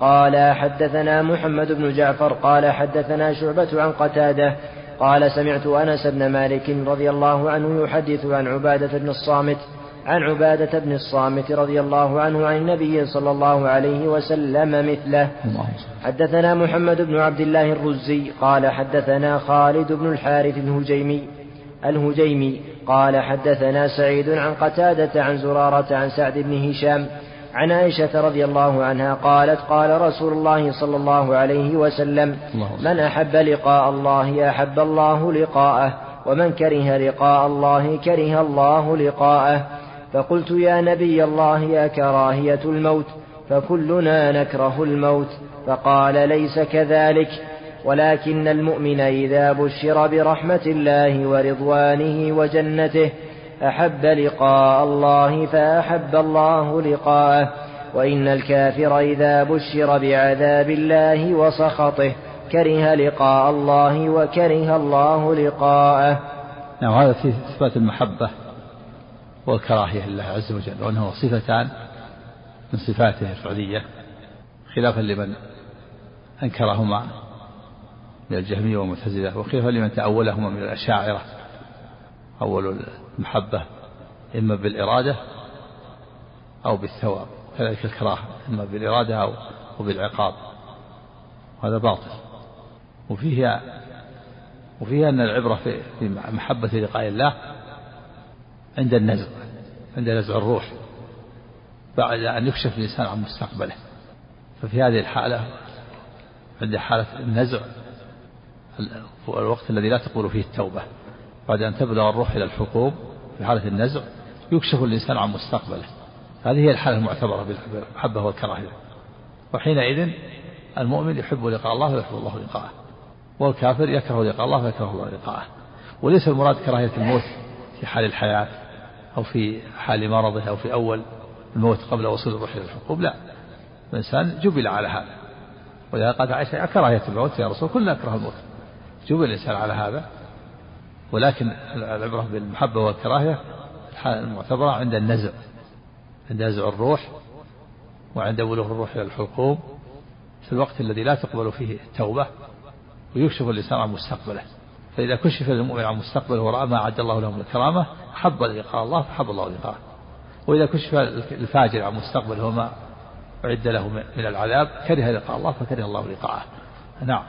Speaker 1: قال حدثنا محمد بن جعفر قال حدثنا شعبة عن قتادة قال سمعت أنس بن مالك رضي الله عنه يحدث عن عبادة بن الصامت عن عبادة بن الصامت رضي الله عنه عن النبي صلى
Speaker 2: الله عليه وسلم
Speaker 1: مثله حدثنا محمد بن عبد الله الرزي قال حدثنا خالد بن الحارث الهجيمي الهجيمي قال حدثنا سعيد عن قتادة عن زرارة عن سعد بن هشام عن عائشة رضي الله عنها قالت قال رسول الله صلى
Speaker 2: الله عليه وسلم
Speaker 1: من أحب لقاء الله أحب الله لقاءه ومن كره لقاء الله كره الله لقاءه فقلت يا نبي الله يا كراهية الموت فكلنا نكره الموت فقال ليس كذلك ولكن المؤمن إذا بشر برحمة الله ورضوانه وجنته أحب لقاء الله فأحب الله لقاءه وإن الكافر إذا بشر بعذاب الله وسخطه كره لقاء الله وكره الله لقاءه
Speaker 2: نعم هذا في صفات المحبة والكراهية لله عز وجل وانه صفتان من صفاته الفعلية خلافا لمن أنكرهما من الجهمية والمعتزلة وخلافا لمن تأولهما من الأشاعرة أول المحبة إما بالإرادة أو بالثواب كذلك الكراهة إما بالإرادة أو وبالعقاب وهذا باطل وفيها وفيها أن العبرة في محبة لقاء الله عند النزع عند نزع الروح بعد أن يكشف الإنسان عن مستقبله ففي هذه الحالة عند حالة النزع الوقت الذي لا تقول فيه التوبة بعد أن تبلغ الروح إلى الحقوق في حالة النزع يكشف الإنسان عن مستقبله هذه هي الحالة المعتبرة بالمحبة والكراهية وحينئذ المؤمن يحب لقاء الله ويحب الله لقاءه والكافر يكره لقاء الله ويكره الله لقاءه وليس المراد كراهية الموت في حال الحياة أو في حال مرضه أو في أول الموت قبل وصول الروح إلى الحقوب لا الإنسان جبل على هذا ولهذا قالت عائشة كراهية الموت يا رسول كلنا نكره الموت جبل الإنسان على هذا ولكن العبرة بالمحبة والكراهية الحالة المعتبرة عند النزع عند نزع الروح وعند بلوغ الروح إلى الحقوب في الوقت الذي لا تقبل فيه التوبة ويكشف الإنسان عن مستقبله فإذا كشف المؤمن عن مستقبله ورأى ما أعد الله له من الكرامة حب لقاء الله فحب الله لقاءه وإذا كشف الفاجر عن مستقبله وما أعد له من العذاب كره لقاء الله فكره الله لقاءه نعم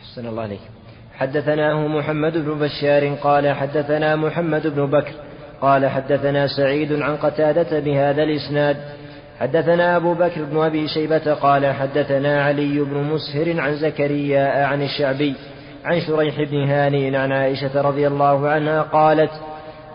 Speaker 1: أحسن الله عليك حدثناه محمد بن بشار قال حدثنا محمد بن بكر قال حدثنا سعيد عن قتادة بهذا الإسناد حدثنا أبو بكر بن أبي شيبة قال حدثنا علي بن مسهر عن زكريا عن الشعبي عن شريح بن هانئ عن عائشة رضي الله عنها قالت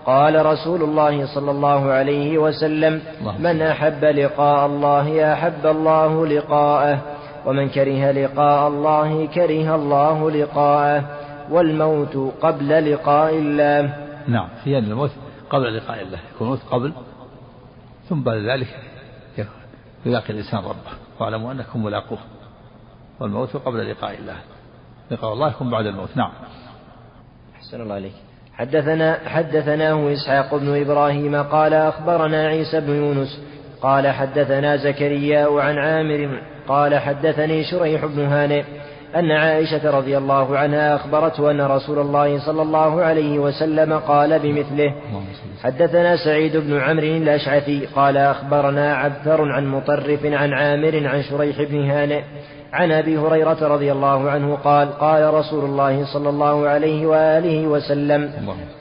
Speaker 1: قال رسول الله صلى الله عليه وسلم من أحب لقاء الله أحب الله لقاءه ومن كره لقاء الله كره الله لقاءه والموت قبل لقاء الله
Speaker 2: نعم في أن الموت قبل لقاء الله يكون الموت قبل ثم بعد ذلك يلاقي الإنسان ربه واعلموا أنكم ملاقوه والموت قبل لقاء الله لقاء الله يكون بعد الموت نعم
Speaker 1: أحسن الله عليك حدثنا حدثناه إسحاق بن إبراهيم قال أخبرنا عيسى بن يونس قال حدثنا زكريا عن عامر قال حدثني شريح بن هانئ أن عائشة رضي الله عنها أخبرته أن رسول الله صلى الله عليه وسلم قال بمثله حدثنا سعيد بن عمرو الأشعثي قال أخبرنا عبثر عن مطرف عن عامر عن شريح بن هانئ عن ابي هريره رضي الله عنه قال قال رسول الله صلى
Speaker 2: الله عليه
Speaker 1: واله
Speaker 2: وسلم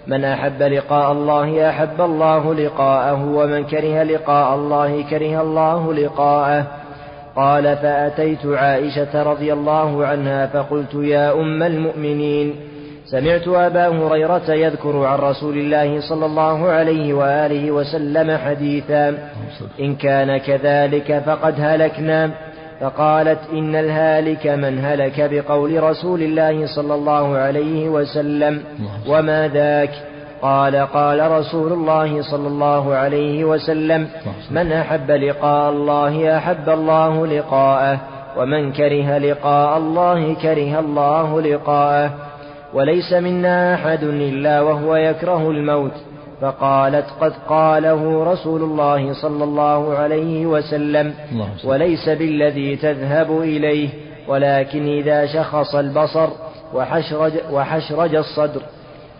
Speaker 1: من احب لقاء الله احب الله لقاءه ومن كره لقاء الله كره الله لقاءه قال فاتيت عائشه رضي الله عنها فقلت يا ام المؤمنين سمعت ابا هريره يذكر عن رسول الله صلى الله عليه واله وسلم حديثا ان كان كذلك فقد هلكنا فقالت إن الهالك من هلك بقول رسول الله صلى الله عليه وسلم وما ذاك قال قال رسول الله صلى الله عليه وسلم من أحب لقاء الله أحب الله لقاءه ومن كره لقاء الله كره الله لقاءه وليس منا أحد إلا وهو يكره الموت فقالت قد قاله رسول الله صلى
Speaker 2: الله عليه وسلم
Speaker 1: الله وليس بالذي تذهب إليه ولكن إذا شخص البصر وحشرج, وحشرج الصدر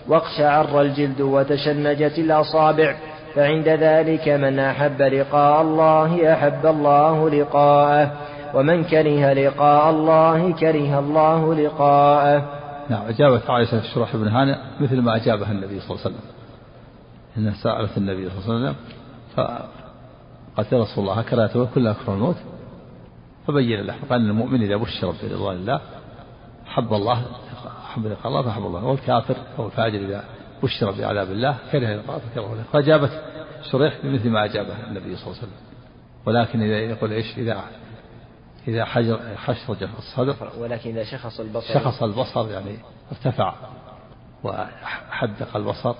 Speaker 1: واقشعر الجلد وتشنجت الأصابع فعند ذلك من أحب لقاء الله أحب الله لقاءه ومن كره لقاء الله كره الله لقاءه
Speaker 2: نعم أجابت عائشة الشرح بن هانئ مثل ما أجابها النبي صلى الله عليه وسلم أنها سألت النبي صلى الله عليه وسلم فقالت يا رسول الله هكذا توكل أكثر الموت فبين له فقال أن المؤمن إذا بشر برضوان الله حب الله حب لقاء الله فحب الله والكافر أو الفاجر إذا بشر بعذاب الله كره لقاء فكره له فأجابت شريح بمثل ما أجابه النبي صلى الله عليه وسلم ولكن إذا يقول إيش إذا إذا حجر حشرج الصدر
Speaker 1: ولكن إذا شخص البصر
Speaker 2: شخص البصر يعني ارتفع وحدق البصر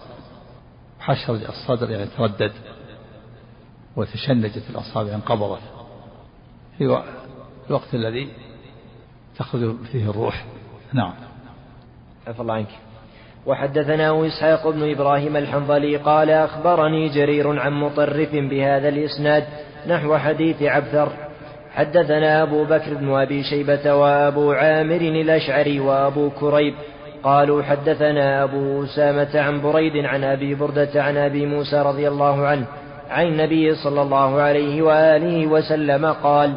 Speaker 2: حشر الصدر يعني تردد وتشنجت الأصابع يعني انقبضت في الوقت الذي تخرج فيه الروح نعم عفى الله
Speaker 1: عنك وحدثنا إسحاق بن إبراهيم الحنظلي قال أخبرني جرير عن مطرف بهذا الإسناد نحو حديث عبثر حدثنا أبو بكر بن أبي شيبة وأبو عامر الأشعري وأبو كريب قالوا حدثنا أبو أسامة عن بريد عن أبي بردة عن أبي موسى رضي الله عنه عن النبي صلى الله عليه وآله وسلم قال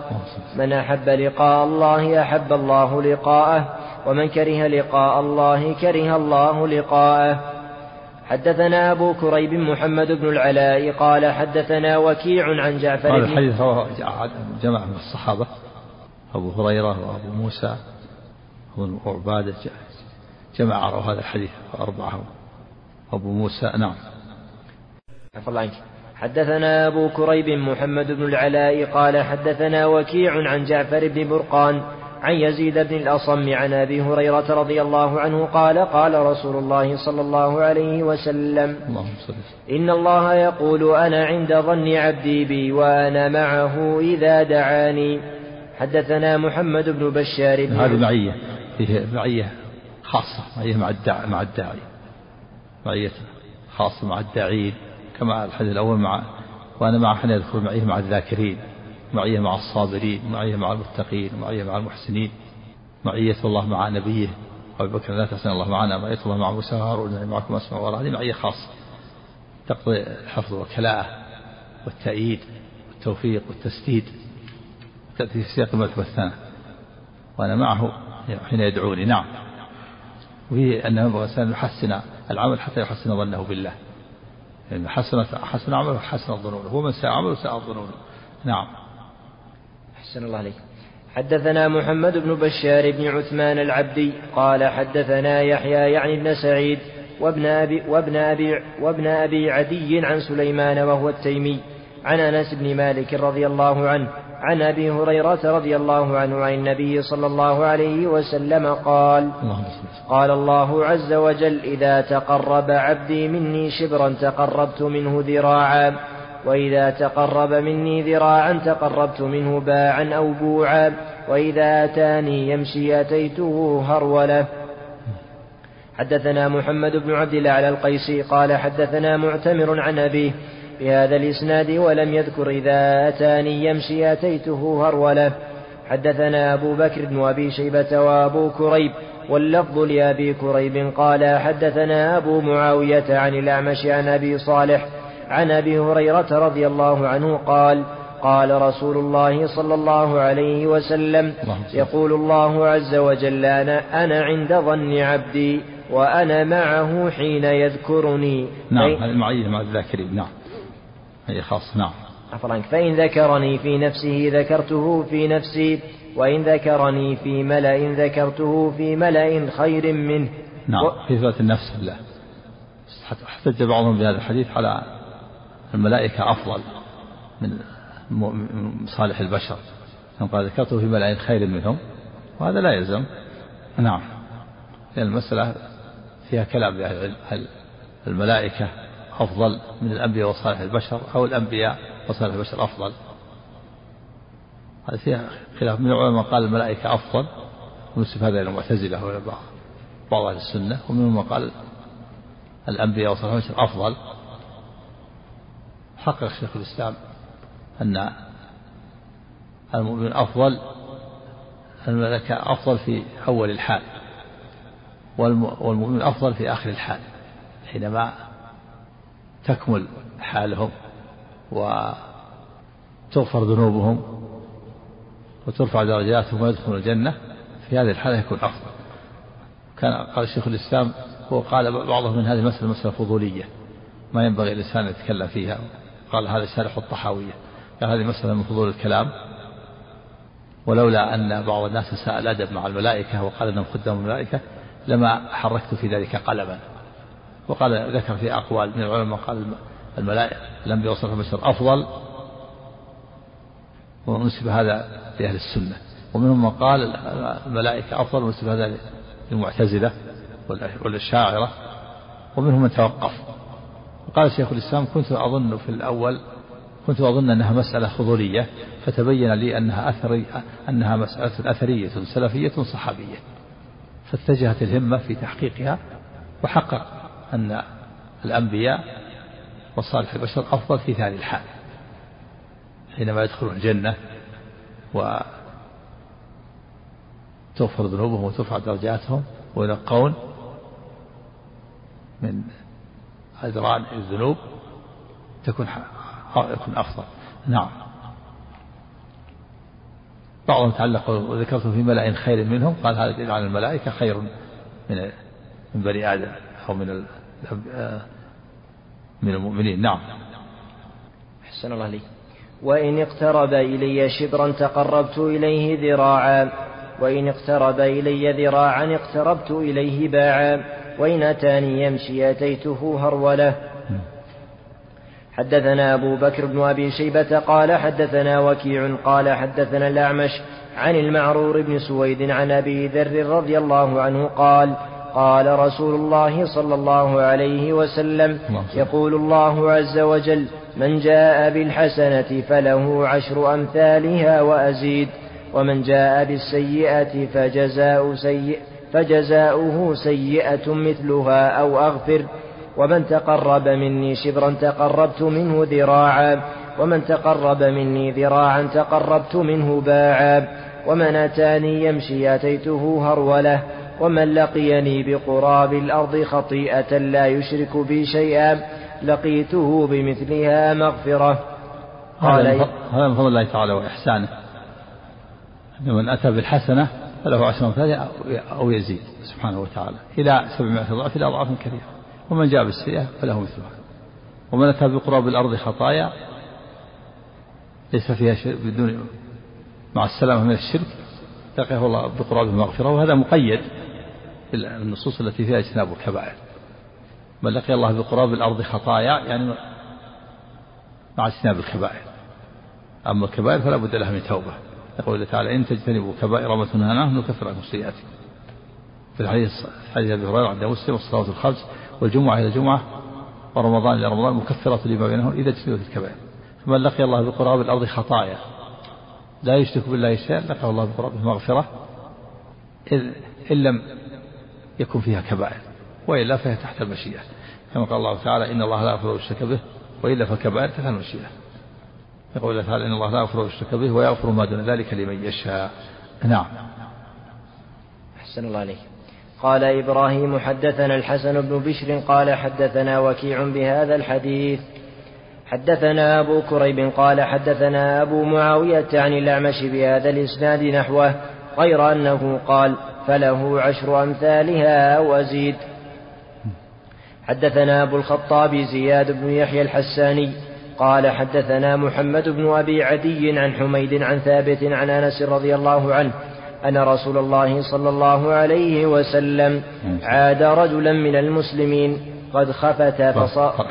Speaker 1: من أحب لقاء الله أحب الله لقاءه ومن كره لقاء الله كره الله لقاءه حدثنا أبو كريب محمد بن العلاء قال حدثنا وكيع عن جعفر هذا الحديث
Speaker 2: جمع جماعة من الصحابة أبو هريرة وأبو موسى وعبادة جماعة روى هذا الحديث أربعة أبو موسى نعم
Speaker 1: الله عنك حدثنا أبو كريب محمد بن العلاء قال حدثنا وكيع عن جعفر بن برقان عن يزيد بن الأصم عن أبي هريرة رضي الله عنه قال قال رسول الله صلى
Speaker 2: الله عليه وسلم اللهم
Speaker 1: إن الله يقول أنا عند ظن عبدي بي وأنا معه إذا دعاني حدثنا محمد بن بشار بن هذه
Speaker 2: معية فيه معية خاصة معية مع الداعي مع الداعي معية خاصة مع الداعين كما الحديث الأول مع وأنا مع حين يدخل معية مع الذاكرين معية مع الصابرين معية مع المتقين معية مع المحسنين معية الله مع نبيه أبي بكر لا تحسن الله معنا معية الله مع موسى وهارون معكم أسمع وراء هذه معية خاصة تقضي الحفظ والكلاءة والتأييد والتوفيق والتسديد تأتي في سياق المرتبة الثانية وأنا معه حين يدعوني نعم وفي أن ينبغي الإنسان أن يحسن العمل حتى يحسن ظنه بالله يعني حسن حسن عمله حسن ظنونه ومن ساء عمله ساء ظنونه نعم أحسن
Speaker 1: الله عليك حدثنا محمد بن بشار بن عثمان العبدي قال حدثنا يحيى يعني بن سعيد وابن أبي, وابن أبي, وابن أبي عدي عن سليمان وهو التيمي عن أنس بن مالك رضي الله عنه عن أبي هريرة رضي الله عنه عن النبي صلى
Speaker 2: الله عليه وسلم
Speaker 1: قال قال الله عز وجل إذا تقرب عبدي مني شبرا تقربت منه ذراعا وإذا تقرب مني ذراعا تقربت منه باعا أو بوعا وإذا أتاني يمشي أتيته هرولة حدثنا محمد بن عبد الله على القيسي قال حدثنا معتمر عن أبيه بهذا الإسناد ولم يذكر إذا أتاني يمشي أتيته هرولة حدثنا أبو بكر بن أبي شيبة وأبو كريب واللفظ لأبي كريب قال حدثنا أبو معاوية عن الأعمش عن أبي صالح عن أبي هريرة رضي الله عنه قال قال رسول الله صلى
Speaker 2: الله عليه وسلم
Speaker 1: يقول الله عز وجل أنا, أنا عند ظن عبدي وأنا معه حين يذكرني
Speaker 2: نعم هذا المعين مع الذاكرين نعم هي إيه، خاصة نعم عفوا
Speaker 1: فإن ذكرني في نفسه ذكرته في نفسي وإن ذكرني في ملأ ذكرته في ملأ خير منه
Speaker 2: نعم و... في ذات النفس الله احتج بعضهم بهذا الحديث على الملائكة أفضل من صالح البشر قال ذكرته في ملأ خير منهم وهذا لا يلزم نعم لأن المسألة فيها كلام بأهل العلم هل الملائكة أفضل من الأنبياء وصالح البشر أو الأنبياء وصالح البشر أفضل هذا فيها خلاف من العلماء قال الملائكة أفضل ونسب هذا إلى المعتزلة وإلى بعض بعض أهل السنة ومنهم من قال الأنبياء وصالح البشر أفضل حقق شيخ الإسلام أن المؤمن أفضل الملائكة أفضل في أول الحال والمؤمن أفضل في آخر الحال حينما تكمل حالهم وتغفر ذنوبهم وترفع درجاتهم ويدخلون الجنة في هذه الحالة يكون أفضل كان قال شيخ الإسلام هو قال بعضهم من هذه المسألة مسألة فضولية ما ينبغي الإنسان أن يتكلم فيها قال هذا شارح الطحاوية قال هذه مسألة من فضول الكلام ولولا أن بعض الناس ساء الأدب مع الملائكة وقال أنهم خدام الملائكة لما حركت في ذلك قلما وقال ذكر في أقوال من العلماء قال الملائكة الأنبياء يوصف بشر أفضل ونسب هذا لأهل السنة ومنهم من قال الملائكة أفضل ونسب هذا للمعتزلة والشاعرة ومنهم من توقف وقال شيخ الإسلام كنت أظن في الأول كنت أظن أنها مسألة فضولية فتبين لي أنها أثري أنها مسألة أثرية سلفية صحابية فاتجهت الهمة في تحقيقها وحقق أن الأنبياء وصالح البشر أفضل في هذه الحال حينما يدخلون الجنة وتغفر ذنوبهم وترفع درجاتهم وينقون من أدران الذنوب تكون يكون أفضل نعم بعضهم تعلق وذكرت في ملأ خير منهم قال هذا يجعل الملائكة خير من من بني آدم أو من من المؤمنين نعم
Speaker 1: حسن الله لي وإن اقترب إلي شبرا تقربت إليه ذراعا وإن اقترب إلي ذراعا اقتربت إليه باعا وإن أتاني يمشي أتيته هرولة حدثنا أبو بكر بن أبي شيبة قال حدثنا وكيع قال حدثنا الأعمش عن المعرور بن سويد عن أبي ذر رضي الله عنه قال قال رسول الله صلى الله عليه وسلم يقول الله عز وجل من جاء بالحسنة فله عشر أمثالها وأزيد ومن جاء بالسيئة فجزاء سيئ فجزاؤه سيئة مثلها أو أغفر ومن تقرب مني شبرا تقربت منه ذراعا ومن تقرب مني ذراعا تقربت منه باعا ومن أتاني يمشي أتيته هرولة ومن لقيني بقراب الأرض خطيئة لا يشرك بي شيئا لقيته بمثلها مغفرة
Speaker 2: قال هذا من فضل الله تعالى وإحسانه أن من أتى بالحسنة فله عشر أمثالها أو يزيد سبحانه وتعالى إلى سبعمائة ضعف إلى أضعاف كثيرة ومن جاء بالسيئة فله مثلها ومن أتى بقراب الأرض خطايا ليس فيها شيء بدون مع السلامة من الشرك لقيه الله بقراب مغفرة وهذا مقيد النصوص التي فيها اجتناب الكبائر من لقي الله بقراب الأرض خطايا يعني مع اجتناب الكبائر أما الكبائر فلا بد لها من توبة يقول تعالى إن تجتنبوا كبائر ما تنهون نكفر عنكم سيئاتكم في الحديث حديث أبي هريرة عند مسلم والصلاه الخمس والجمعة إلى جمعة ورمضان إلى رمضان مكفرة لما بينهم إذا اجتنبت الكبائر فمن لقي الله بقراب الأرض خطايا لا يشرك بالله شيئا لقى الله بقرابه مغفرة إذ إن لم يكون فيها كبائر وإلا فهي تحت المشيئة كما قال الله تعالى إن الله لا يغفر الشرك به وإلا فكبائر تحت المشيئة يقول الله تعالى إن الله لا يغفر الشرك به ويغفر ما دون ذلك لمن يشاء نعم
Speaker 1: أحسن الله عليك قال إبراهيم حدثنا الحسن بن بشر قال حدثنا وكيع بهذا الحديث حدثنا أبو كريب قال حدثنا أبو معاوية عن الأعمش بهذا الإسناد نحوه غير أنه قال فله عشر أمثالها وزيد حدثنا أبو الخطاب زياد بن يحيى الحساني قال حدثنا محمد بن أبي عدي عن حميد عن ثابت عن أنس رضي الله عنه أن رسول الله صلى الله عليه وسلم عاد رجلا من المسلمين قد خفت فصار